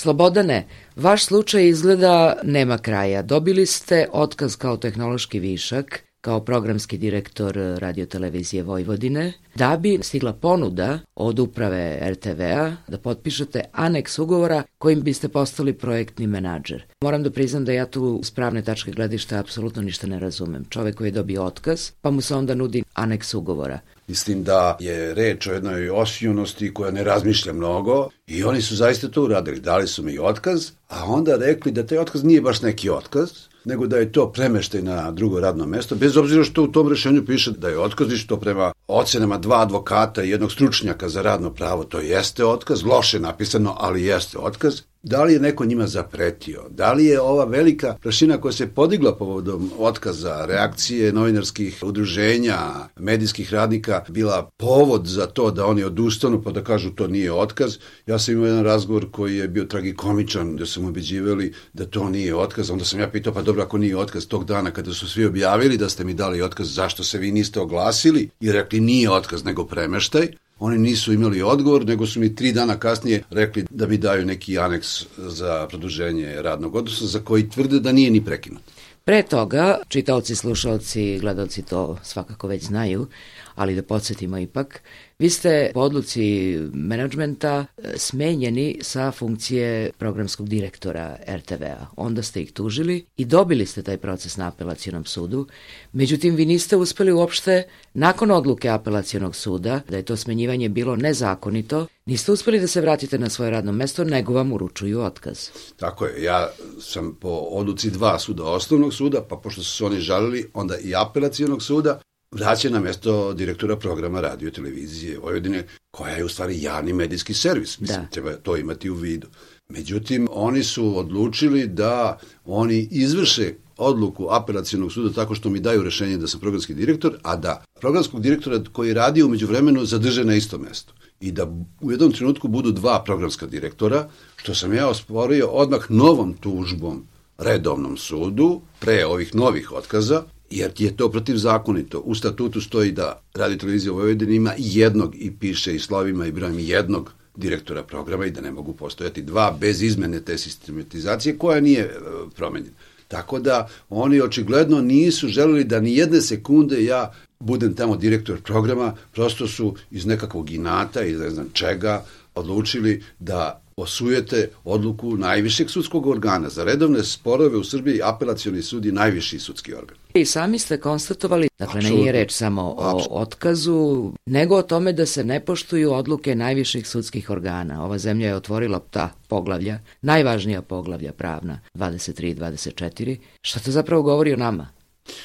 Slobodane, vaš slučaj izgleda nema kraja. Dobili ste otkaz kao tehnološki višak, kao programski direktor radiotelevizije Vojvodine, da bi stigla ponuda od uprave RTV-a da potpišete aneks ugovora kojim biste postali projektni menadžer. Moram da priznam da ja tu s pravne tačke gledišta apsolutno ništa ne razumem. Čovek koji je dobio otkaz, pa mu se onda nudi aneks ugovora. Mislim da je reč o jednoj osijunosti koja ne razmišlja mnogo i oni su zaista to uradili. Dali su mi otkaz, a onda rekli da taj otkaz nije baš neki otkaz, nego da je to premeštaj na drugo radno mesto, bez obzira što u tom rešenju piše da je otkaz i što prema ocenama dva advokata i jednog stručnjaka za radno pravo, to jeste otkaz, loše napisano, ali jeste otkaz. Da li je neko njima zapretio? Da li je ova velika prašina koja se podigla povodom otkaza, reakcije novinarskih udruženja, medijskih radnika bila povod za to da oni odustanu pa da kažu to nije otkaz? Ja sam imao jedan razgovor koji je bio tragikomičan su mu ubeđivali da to nije otkaz. Onda sam ja pitao pa dobro ako nije otkaz tog dana kada su svi objavili da ste mi dali otkaz zašto se vi niste oglasili i rekli nije otkaz nego premeštaj. Oni nisu imali odgovor, nego su mi tri dana kasnije rekli da mi daju neki aneks za produženje radnog odnosa, za koji tvrde da nije ni prekinut. Pre toga, čitaoci, slušalci, gledalci to svakako već znaju, ali da podsjetimo ipak, vi ste po odluci menadžmenta e, smenjeni sa funkcije programskog direktora RTV-a. Onda ste ih tužili i dobili ste taj proces na apelacijonom sudu. Međutim, vi niste uspeli uopšte, nakon odluke apelacijonog suda, da je to smenjivanje bilo nezakonito, niste uspeli da se vratite na svoje radno mesto, nego vam uručuju otkaz. Tako je, ja sam po odluci dva suda osnovnog suda, pa pošto su se oni žalili, onda i apelacijonog suda, vraća na mesto direktora programa radio televizije Vojvodine, koja je u stvari javni medijski servis. Mislim, da. treba to imati u vidu. Međutim, oni su odlučili da oni izvrše odluku apelacijonog suda tako što mi daju rešenje da sam programski direktor, a da programskog direktora koji radi umeđu vremenu zadrže na isto mesto i da u jednom trenutku budu dva programska direktora, što sam ja osporio odmah novom tužbom redovnom sudu, pre ovih novih otkaza, jer je to protivzakonito. U statutu stoji da Radio Televizija Vojvodina ima jednog i piše i slovima i brojem jednog direktora programa i da ne mogu postojati dva bez izmene te sistematizacije koja nije e, promenjena. Tako da oni očigledno nisu želeli da ni jedne sekunde ja budem tamo direktor programa, prosto su iz nekakvog inata i ne znam čega odlučili da osujete odluku najvišeg sudskog organa. Za redovne sporove u Srbiji apelacioni sud je najviši sudski organ. I sami ste konstatovali, dakle Absolutno. nije reč samo o Absolutno. otkazu, nego o tome da se ne poštuju odluke najviših sudskih organa. Ova zemlja je otvorila ta poglavlja, najvažnija poglavlja pravna, 23 i 24. Šta to zapravo govori o nama?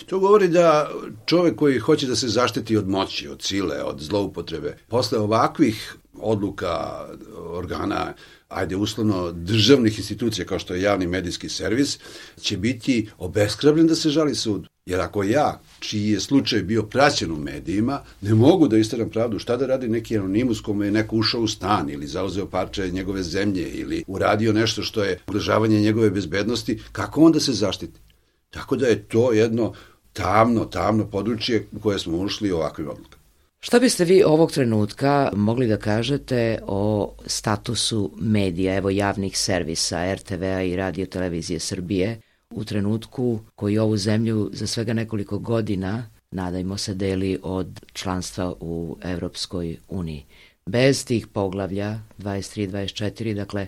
To govori da čovek koji hoće da se zaštiti od moći, od sile, od zloupotrebe, posle ovakvih odluka organa ajde uslovno državnih institucija kao što je javni medijski servis, će biti obeskrablen da se žali sud. Jer ako ja, čiji je slučaj bio praćen u medijima, ne mogu da istaram pravdu, šta da radi neki anonimus kome je neko ušao u stan ili zauzeo parče njegove zemlje ili uradio nešto što je ugrožavanje njegove bezbednosti, kako onda se zaštiti? Tako da je to jedno tamno, tamno područje u koje smo ušli ovakvim odlukama. Šta biste vi ovog trenutka mogli da kažete o statusu medija, evo javnih servisa, RTV-a i radio televizije Srbije, u trenutku koji ovu zemlju za svega nekoliko godina, nadajmo se, deli od članstva u Evropskoj uniji. Bez tih poglavlja 23 24, dakle,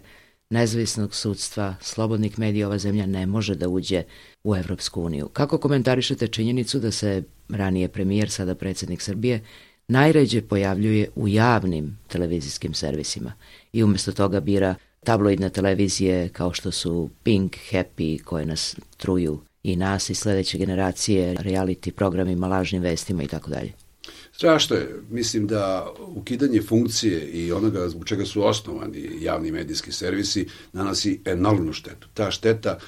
nezavisnog sudstva, slobodnih medija, ova zemlja ne može da uđe u Evropsku uniju. Kako komentarišete činjenicu da se ranije premijer, sada predsednik Srbije, najređe pojavljuje u javnim televizijskim servisima i umesto toga bira tabloidne televizije kao što su Pink, Happy koje nas truju i nas i sledeće generacije, reality programima, lažnim vestima i tako dalje. Strašno je. Mislim da ukidanje funkcije i onoga zbog čega su osnovani javni medijski servisi nanosi enormnu štetu. Ta šteta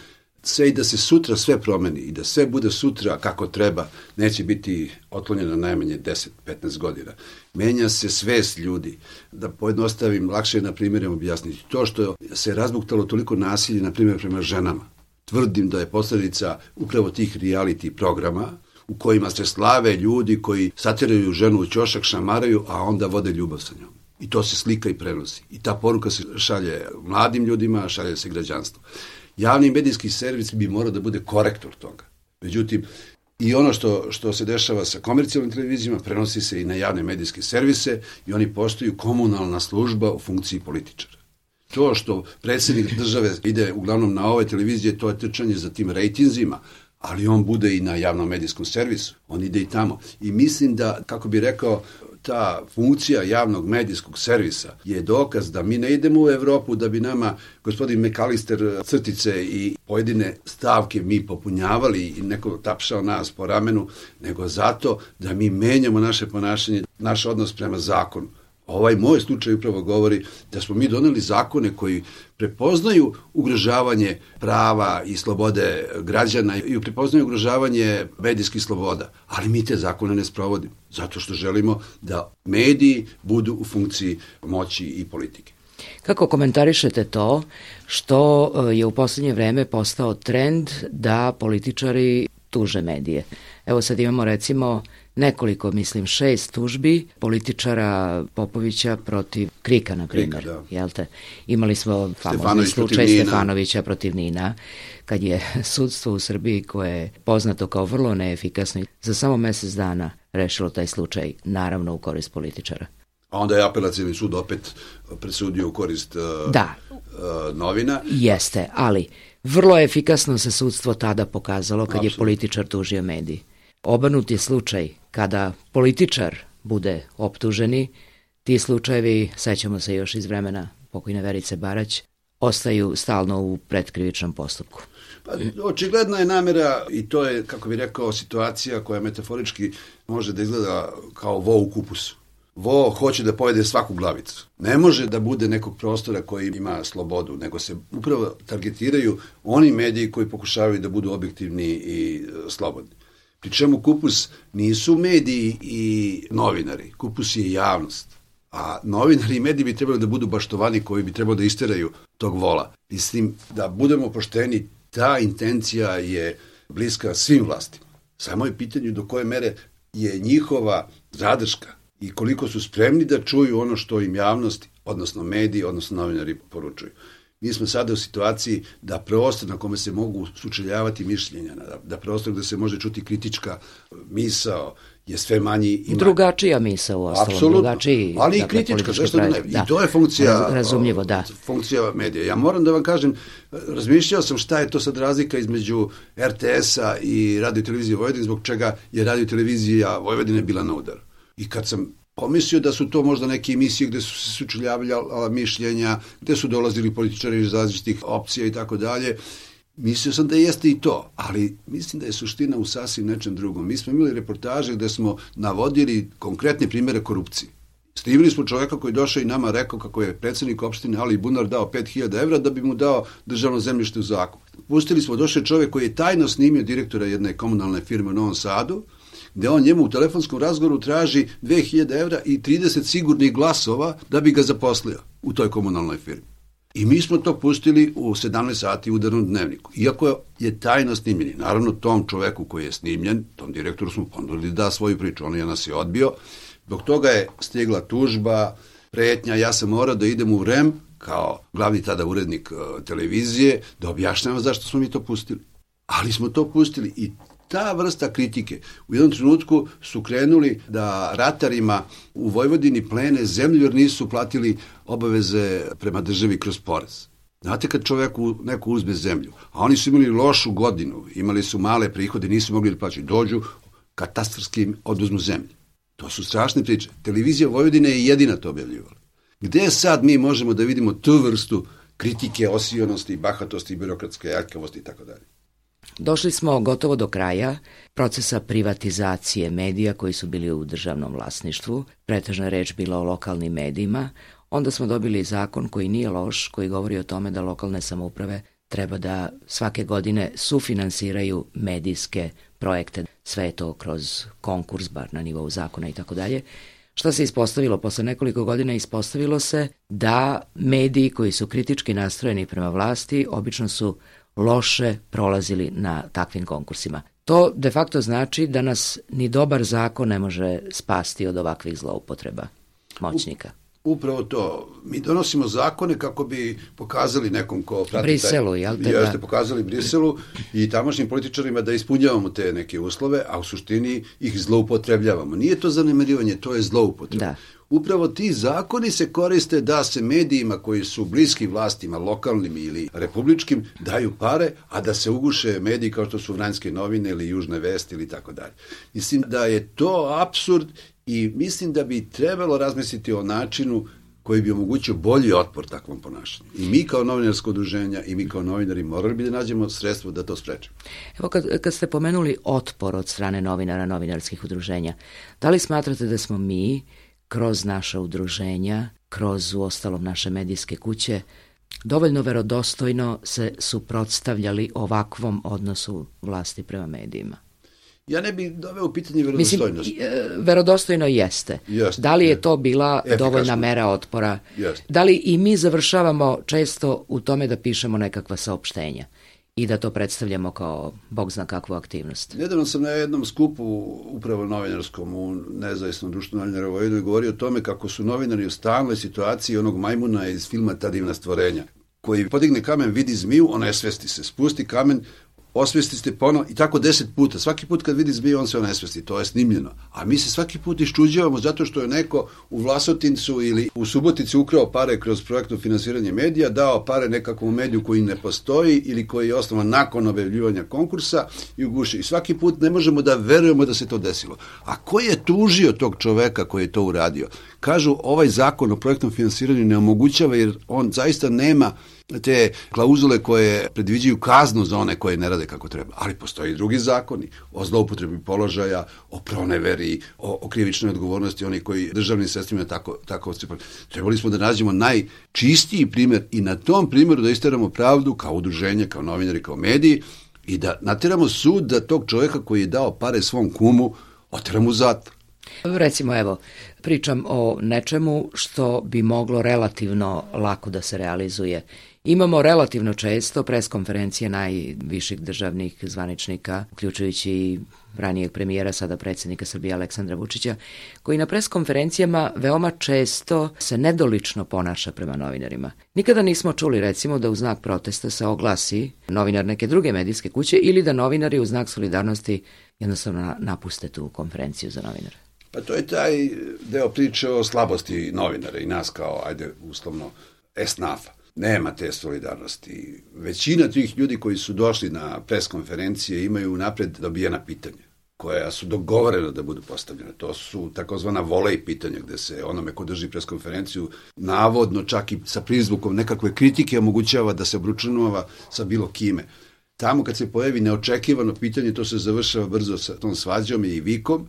sve i da se sutra sve promeni i da sve bude sutra kako treba, neće biti otklonjeno najmanje 10-15 godina. Menja se svest ljudi. Da pojednostavim, lakše je na primjerom objasniti. To što se razbuktalo toliko nasilje, na primjer, prema ženama, tvrdim da je posledica upravo tih reality programa, u kojima se slave ljudi koji satiraju ženu u ćošak, šamaraju, a onda vode ljubav sa njom. I to se slika i prenosi. I ta poruka se šalje mladim ljudima, šalje se građanstvu. Javni medijski servis bi morao da bude korektor toga. Međutim, I ono što, što se dešava sa komercijalnim televizijama prenosi se i na javne medijske servise i oni postaju komunalna služba u funkciji političara. To što predsednik države ide uglavnom na ove televizije, to je trčanje za tim rejtinzima, ali on bude i na javnom medijskom servisu, on ide i tamo. I mislim da, kako bi rekao, ta funkcija javnog medijskog servisa je dokaz da mi ne idemo u Evropu da bi nama gospodin Mekalister crtice i pojedine stavke mi popunjavali i neko tapšao nas po ramenu, nego zato da mi menjamo naše ponašanje, naš odnos prema zakonu. Ovaj moj slučaj upravo govori da smo mi doneli zakone koji prepoznaju ugrožavanje prava i slobode građana i prepoznaju ugrožavanje medijskih sloboda, ali mi te zakone ne sprovodimo, zato što želimo da mediji budu u funkciji moći i politike. Kako komentarišete to što e, je u poslednje vreme postao trend da političari tuže medije? Evo sad imamo recimo nekoliko, mislim, šest tužbi političara Popovića protiv Krika, na primjer. Krika, da. Jel te? Imali smo famozni slučaj protiv Stefanovića protiv Nina, kad je sudstvo u Srbiji, koje je poznato kao vrlo neefikasno, za samo mesec dana rešilo taj slučaj, naravno u korist političara. A onda je apelacijni sud opet presudio u korist uh, da. uh, novina. Jeste, ali vrlo efikasno se sudstvo tada pokazalo kad Absolut. je političar tužio mediji. Obrnut je slučaj kada političar bude optuženi, ti slučajevi, sećamo se još iz vremena pokojne Verice Barać, ostaju stalno u predkrivičnom postupku. Pa, očigledna je namera i to je, kako bih rekao, situacija koja metaforički može da izgleda kao vo u kupusu. Vo hoće da pojede svaku glavicu. Ne može da bude nekog prostora koji ima slobodu, nego se upravo targetiraju oni mediji koji pokušavaju da budu objektivni i e, slobodni. Pri čemu kupus nisu mediji i novinari, kupus je javnost. A novinari i mediji bi trebali da budu baštovani koji bi trebali da isteraju tog vola. Mislim da budemo pošteni, ta intencija je bliska svim vlastima. Samo je pitanje do koje mere je njihova zadrška i koliko su spremni da čuju ono što im javnost, odnosno mediji, odnosno novinari poručuju. Mi smo sada u situaciji da prostor na kome se mogu sučeljavati mišljenja, da, da prostor gde se može čuti kritička misao, je sve manji i manji. Drugačija misa u ostalom. Apsolutno, drugačiji, ali i dakle, kritička, zašto da ne? Da. I to je funkcija, Raz, razumljivo, da. funkcija medija. Ja moram da vam kažem, razmišljao sam šta je to sad razlika između RTS-a i radio televizije Vojvodine, zbog čega je radio televizija Vojvodine bila na udaru. I kad sam pomislio da su to možda neke emisije gde su se sučeljavljala mišljenja, gde su dolazili političari iz različitih opcija i tako dalje. Mislio sam da jeste i to, ali mislim da je suština u sasvim nečem drugom. Mi smo imali reportaže gde smo navodili konkretne primere korupcije. Snimili smo čoveka koji došao i nama rekao kako je predsednik opštine Ali Bunar dao 5000 evra da bi mu dao državno zemljište u zakup. Pustili smo, došao čovek koji je tajno snimio direktora jedne komunalne firme u Novom Sadu, gde on njemu u telefonskom razgovoru traži 2000 evra i 30 sigurnih glasova da bi ga zaposlio u toj komunalnoj firmi. I mi smo to pustili u 17 sati u udarnom dnevniku. Iako je tajno snimljeni. Naravno, tom čoveku koji je snimljen, tom direktoru smo ponudili da svoju priču. On je nas je odbio. Dok toga je stigla tužba, pretnja, ja sam morao da idem u REM kao glavni tada urednik uh, televizije, da objašnjamo zašto smo mi to pustili. Ali smo to pustili i ta vrsta kritike u jednom trenutku su krenuli da ratarima u Vojvodini plene zemlju jer nisu platili obaveze prema državi kroz porez. Znate kad čoveku neko uzme zemlju, a oni su imali lošu godinu, imali su male prihode, nisu mogli da plaćaju, dođu, katastarski oduzmu zemlju. To su strašne priče. Televizija Vojvodine je jedina to objavljivala. Gde sad mi možemo da vidimo tu vrstu kritike, osijonosti, bahatosti, birokratske jakavosti i tako dalje? Došli smo gotovo do kraja procesa privatizacije medija koji su bili u državnom vlasništvu, pretežna reč bila o lokalnim medijima, onda smo dobili zakon koji nije loš, koji govori o tome da lokalne samouprave treba da svake godine sufinansiraju medijske projekte, sve je to kroz konkurs, bar na nivou zakona i tako dalje. Šta se ispostavilo? Posle nekoliko godina ispostavilo se da mediji koji su kritički nastrojeni prema vlasti obično su loše prolazili na takvim konkursima. To de facto znači da nas ni dobar zakon ne može spasti od ovakvih zloupotreba moćnika. Upravo to. Mi donosimo zakone kako bi pokazali nekom ko prati Briselu, taj, jel te? Jeste, da? pokazali Briselu i tamošnjim političarima da ispunjavamo te neke uslove, a u suštini ih zloupotrebljavamo. Nije to zanemarivanje, to je zloupotreba. Da. Upravo ti zakoni se koriste da se medijima koji su bliski vlastima, lokalnim ili republičkim, daju pare, a da se uguše mediji kao što su Vranjske novine ili Južne vesti ili tako dalje. Mislim da je to absurd i mislim da bi trebalo razmisliti o načinu koji bi omogućio bolji otpor takvom ponašanju. I mi kao novinarsko udruženja i mi kao novinari morali bi da nađemo sredstvo da to sprečemo. Evo kad, kad ste pomenuli otpor od strane novinara, novinarskih udruženja, da li smatrate da smo mi kroz naša udruženja, kroz u ostalom naše medijske kuće, dovoljno verodostojno se suprotstavljali ovakvom odnosu vlasti prema medijima? Ja ne bih doveo u pitanje verodostojnost. Mislim, e, verodostojno jeste. jeste. Da li je to bila Efikasno. dovoljna mera otpora? Jeste. Da li i mi završavamo često u tome da pišemo nekakva saopštenja? i da to predstavljamo kao bog zna kakvu aktivnost. Nedavno sam na jednom skupu upravo novinarskom u nezavisnom društvu novinara Vojvodinu govorio o tome kako su novinari u stalnoj situaciji onog majmuna iz filma Ta divna stvorenja koji podigne kamen, vidi zmiju, ona je svesti se, spusti kamen, osvestiste ponovo i tako deset puta. Svaki put kad vidi zbiju, on se onesvesti. To je snimljeno. A mi se svaki put iščuđavamo zato što je neko u Vlasotincu ili u Subotici ukrao pare kroz projektno finansiranje medija, dao pare nekakvom mediju koji ne postoji ili koji je osnovan nakon objavljivanja konkursa i uguši. I svaki put ne možemo da verujemo da se to desilo. A ko je tužio tog čoveka koji je to uradio? Kažu, ovaj zakon o projektnom finansiranju ne omogućava jer on zaista nema te klauzule koje predviđaju kaznu za one koje ne rade kako treba. Ali postoji drugi zakoni o zloupotrebi položaja, o proneveri, o, o krivičnoj odgovornosti oni koji državnim sredstvima tako, tako Trebali smo da nađemo najčistiji primer i na tom primjeru da isteramo pravdu kao udruženje, kao novinari, kao mediji i da nateramo sud da tog čovjeka koji je dao pare svom kumu oteramo u zatvor. Recimo, evo, pričam o nečemu što bi moglo relativno lako da se realizuje Imamo relativno često preskonferencije najviših državnih zvaničnika, uključujući i ranijeg premijera, sada predsednika Srbije Aleksandra Vučića, koji na preskonferencijama veoma često se nedolično ponaša prema novinarima. Nikada nismo čuli recimo da u znak protesta se oglasi novinar neke druge medijske kuće ili da novinari u znak solidarnosti jednostavno napuste tu konferenciju za novinare. Pa to je taj deo priče o slabosti novinara i nas kao, ajde, uslovno, esnafa nema te solidarnosti. Većina tih ljudi koji su došli na preskonferencije imaju napred dobijena pitanja koja su dogovorena da budu postavljene. To su takozvana volej pitanja gde se onome ko drži preskonferenciju navodno čak i sa prizvukom nekakve kritike omogućava da se obručunova sa bilo kime. Tamo kad se pojavi neočekivano pitanje, to se završava brzo sa tom svađom i vikom,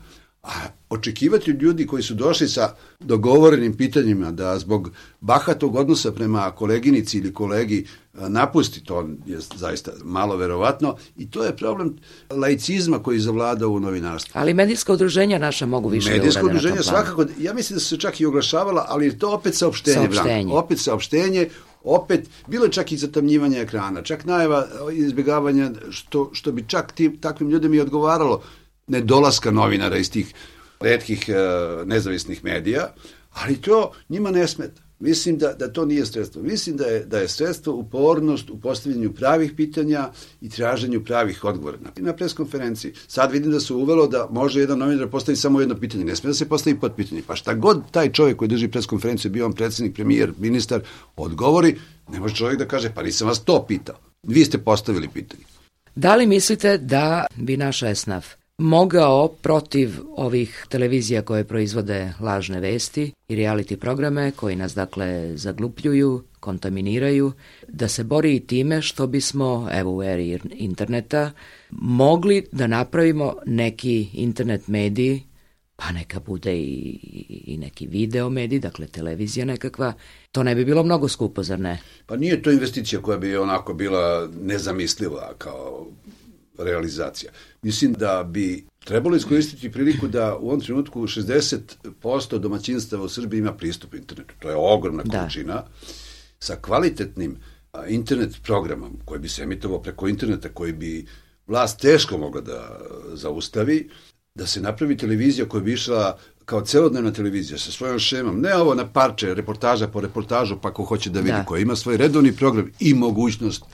A očekivati od ljudi koji su došli sa dogovorenim pitanjima da zbog bahatog odnosa prema koleginici ili kolegi napusti, to je zaista malo verovatno i to je problem laicizma koji zavlada u novinarstvu. Ali medijska udruženja naša mogu više medijska da udruženja svakako, ja mislim da su se čak i oglašavala, ali to opet saopštenje. saopštenje. Blanko, opet saopštenje, opet, bilo je čak i zatamnjivanje ekrana, čak najava izbjegavanja, što, što bi čak tim, takvim ljudima i odgovaralo, nedolaska novinara iz tih redkih uh, nezavisnih medija, ali to njima ne smeta. Mislim da, da to nije sredstvo. Mislim da je, da je sredstvo upornost u postavljanju pravih pitanja i traženju pravih odgovora. Na, na preskonferenciji. Sad vidim da se uvelo da može jedan novinar da postavi samo jedno pitanje. Ne sme da se postavi pod pitanje. Pa šta god taj čovjek koji drži preskonferenciju, bio on predsednik, premijer, ministar, odgovori, ne može čovjek da kaže, pa nisam vas to pitao. Vi ste postavili pitanje. Da li mislite da bi naša esnaf mogao protiv ovih televizija koje proizvode lažne vesti i reality programe koji nas dakle zaglupljuju, kontaminiraju, da se bori i time što bismo, evo u eri interneta, mogli da napravimo neki internet mediji, pa neka bude i, i neki video medij, dakle televizija nekakva, to ne bi bilo mnogo skupo, zar ne? Pa nije to investicija koja bi onako bila nezamisliva kao realizacija. Mislim da bi trebalo iskoristiti priliku da u ovom trenutku 60% domaćinstava u Srbiji ima pristup internetu. To je ogromna da. količina sa kvalitetnim internet programom koji bi se emitovao preko interneta, koji bi vlast teško mogla da zaustavi, da se napravi televizija koja bi išla kao celodnevna televizija sa svojom šemom, ne ovo na parče, reportaža po reportažu, pa ko hoće da vidi, da. koja ima svoj redovni program i mogućnost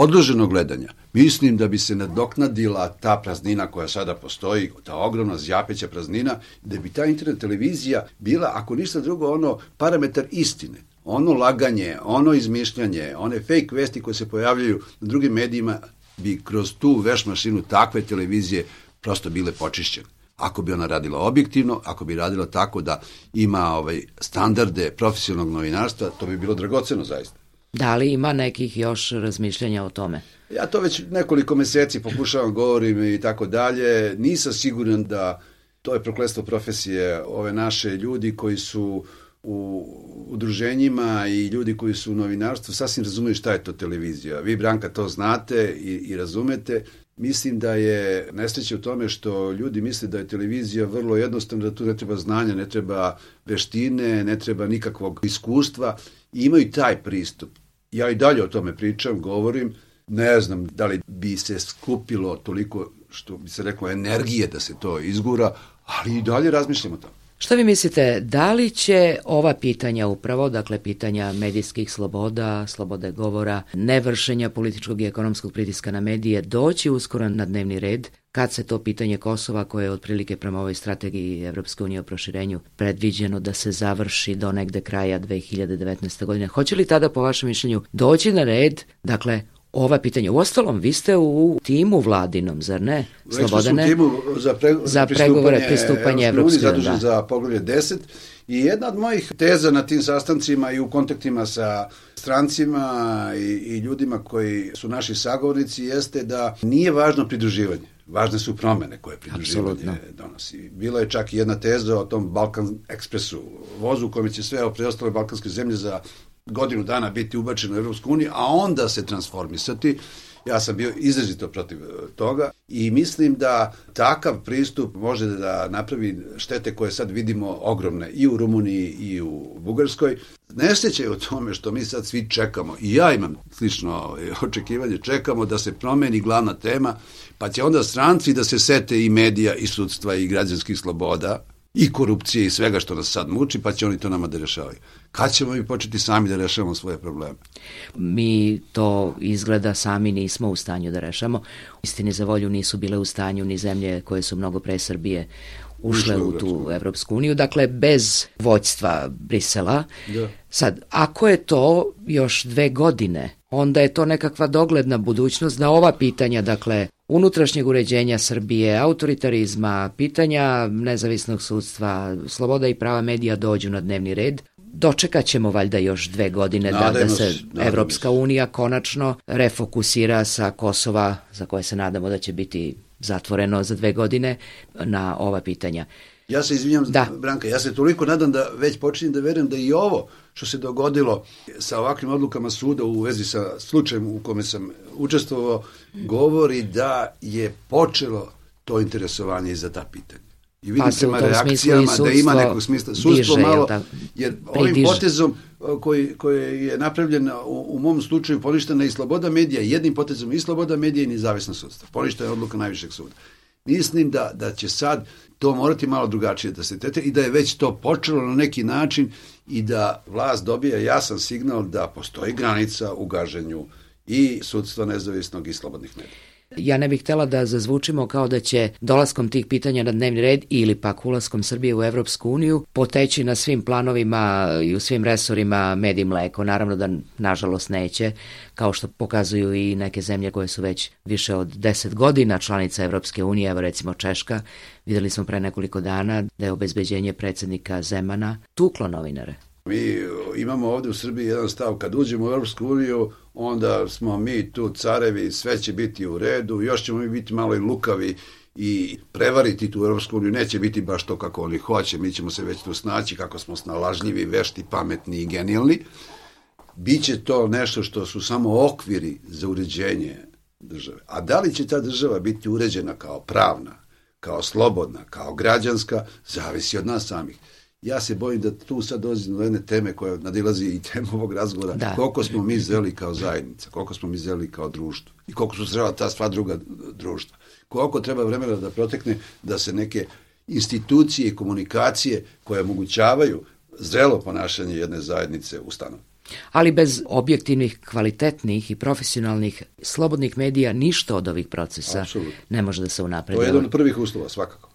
odloženog gledanja, mislim da bi se nadoknadila ta praznina koja sada postoji, ta ogromna zjapeća praznina, da bi ta internet televizija bila, ako ništa drugo, ono parametar istine. Ono laganje, ono izmišljanje, one fake vesti koje se pojavljaju na drugim medijima bi kroz tu veš mašinu takve televizije prosto bile počišćene. Ako bi ona radila objektivno, ako bi radila tako da ima ovaj standarde profesionalnog novinarstva, to bi bilo dragoceno zaista. Da li ima nekih još razmišljanja o tome? Ja to već nekoliko meseci pokušavam, govorim i tako dalje. Nisam siguran da to je proklestvo profesije ove naše ljudi koji su u udruženjima i ljudi koji su u novinarstvu sasvim razumeju šta je to televizija. Vi, Branka, to znate i, i razumete. Mislim da je nesreće u tome što ljudi misle da je televizija vrlo jednostavna, da tu ne treba znanja, ne treba veštine, ne treba nikakvog iskustva imaju taj pristup. Ja i dalje o tome pričam, govorim, ne znam da li bi se skupilo toliko, što bi se reklo, energije da se to izgura, ali i dalje razmišljamo o tome. Šta vi mislite, da li će ova pitanja upravo, dakle pitanja medijskih sloboda, slobode govora, nevršenja političkog i ekonomskog pritiska na medije doći uskoro na dnevni red kad se to pitanje Kosova koje je otprilike prema ovoj strategiji Evropske unije o proširenju predviđeno da se završi do negde kraja 2019. godine. Hoće li tada po vašem mišljenju doći na red, dakle ova pitanja. Uostalom, vi ste u timu vladinom, zar ne? Slobodane? Već timu za, pre, za pregovore pristupanje Evropske unije. Zadužen da. za poglavlje 10. I jedna od mojih teza na tim sastancima i u kontaktima sa strancima i, i ljudima koji su naši sagovornici jeste da nije važno pridruživanje. Važne su promene koje pridruživanje Absolutno. donosi. Bila je čak i jedna teza o tom Balkan Ekspresu, vozu u kojem će sve preostale balkanske zemlje za godinu dana biti ubačeno u Evropsku uniju, a onda se transformisati. Ja sam bio izrazito protiv e, toga i mislim da takav pristup može da napravi štete koje sad vidimo ogromne i u Rumuniji i u Bugarskoj. Nesreće je u tome što mi sad svi čekamo, i ja imam slično e, očekivanje, čekamo da se promeni glavna tema, pa će onda stranci da se sete i medija i sudstva i građanskih sloboda, i korupcije i svega što nas sad muči, pa će oni to nama da rešavaju. Kad ćemo mi početi sami da rešavamo svoje probleme? Mi to izgleda sami nismo u stanju da rešamo. Istini za volju nisu bile u stanju ni zemlje koje su mnogo pre Srbije ušle u tu Evropsku uniju, dakle bez voćstva Brisela. Da. Sad, ako je to još dve godine, onda je to nekakva dogledna budućnost da ova pitanja, dakle, unutrašnjeg uređenja Srbije, autoritarizma, pitanja nezavisnog sudstva, sloboda i prava medija dođu na dnevni red. Dočekat ćemo valjda još dve godine da, da se Evropska unija konačno refokusira sa Kosova, za koje se nadamo da će biti zatvoreno za dve godine, na ova pitanja. Ja se izvinjam, da. Branka, ja se toliko nadam da već počinjem da verujem da i ovo što se dogodilo sa ovakvim odlukama suda u vezi sa slučajem u kome sam učestvovao, govori da je počelo to interesovanje za ta pitanja. I vidim pa prema reakcijama da ima nekog smisla. Sudstvo malo, da, jer ovim potezom koji, koji je napravljen u, u mom slučaju poništena i sloboda medija, jednim potezom i sloboda medija i nezavisno sudstvo. Poništena je odluka najvišeg suda. Mislim da, da će sad to morati malo drugačije da se tete i da je već to počelo na neki način i da vlast dobija jasan signal da postoji granica u gaženju i sudstva nezavisnog i slobodnih medija. Ja ne bih htela da zazvučimo kao da će dolaskom tih pitanja na dnevni red ili pak ulaskom Srbije u Evropsku uniju poteći na svim planovima i u svim resorima med i mleko. Naravno da nažalost neće, kao što pokazuju i neke zemlje koje su već više od 10 godina članica Evropske unije, evo recimo Češka. Videli smo pre nekoliko dana da je obezbeđenje predsednika Zemana tuklo novinare. Mi imamo ovde u Srbiji jedan stav, kad uđemo u Europsku uniju, onda smo mi tu carevi, sve će biti u redu, još ćemo mi biti malo i lukavi i prevariti tu Europsku uniju, neće biti baš to kako oni hoće, mi ćemo se već tu snaći kako smo snalažljivi, vešti, pametni i genijalni. Biće to nešto što su samo okviri za uređenje države. A da li će ta država biti uređena kao pravna, kao slobodna, kao građanska, zavisi od nas samih ja se bojim da tu sad dolazi do jedne teme koja nadilazi i temu ovog razgovora. Da. Koliko smo mi zreli kao zajednica, koliko smo mi zreli kao društvo i koliko su zrela ta sva druga društva. Koliko treba vremena da protekne da se neke institucije i komunikacije koje omogućavaju zrelo ponašanje jedne zajednice ustanu. Ali bez objektivnih, kvalitetnih i profesionalnih slobodnih medija ništa od ovih procesa Absolutno. ne može da se unapredi. To je jedan od prvih uslova svakako.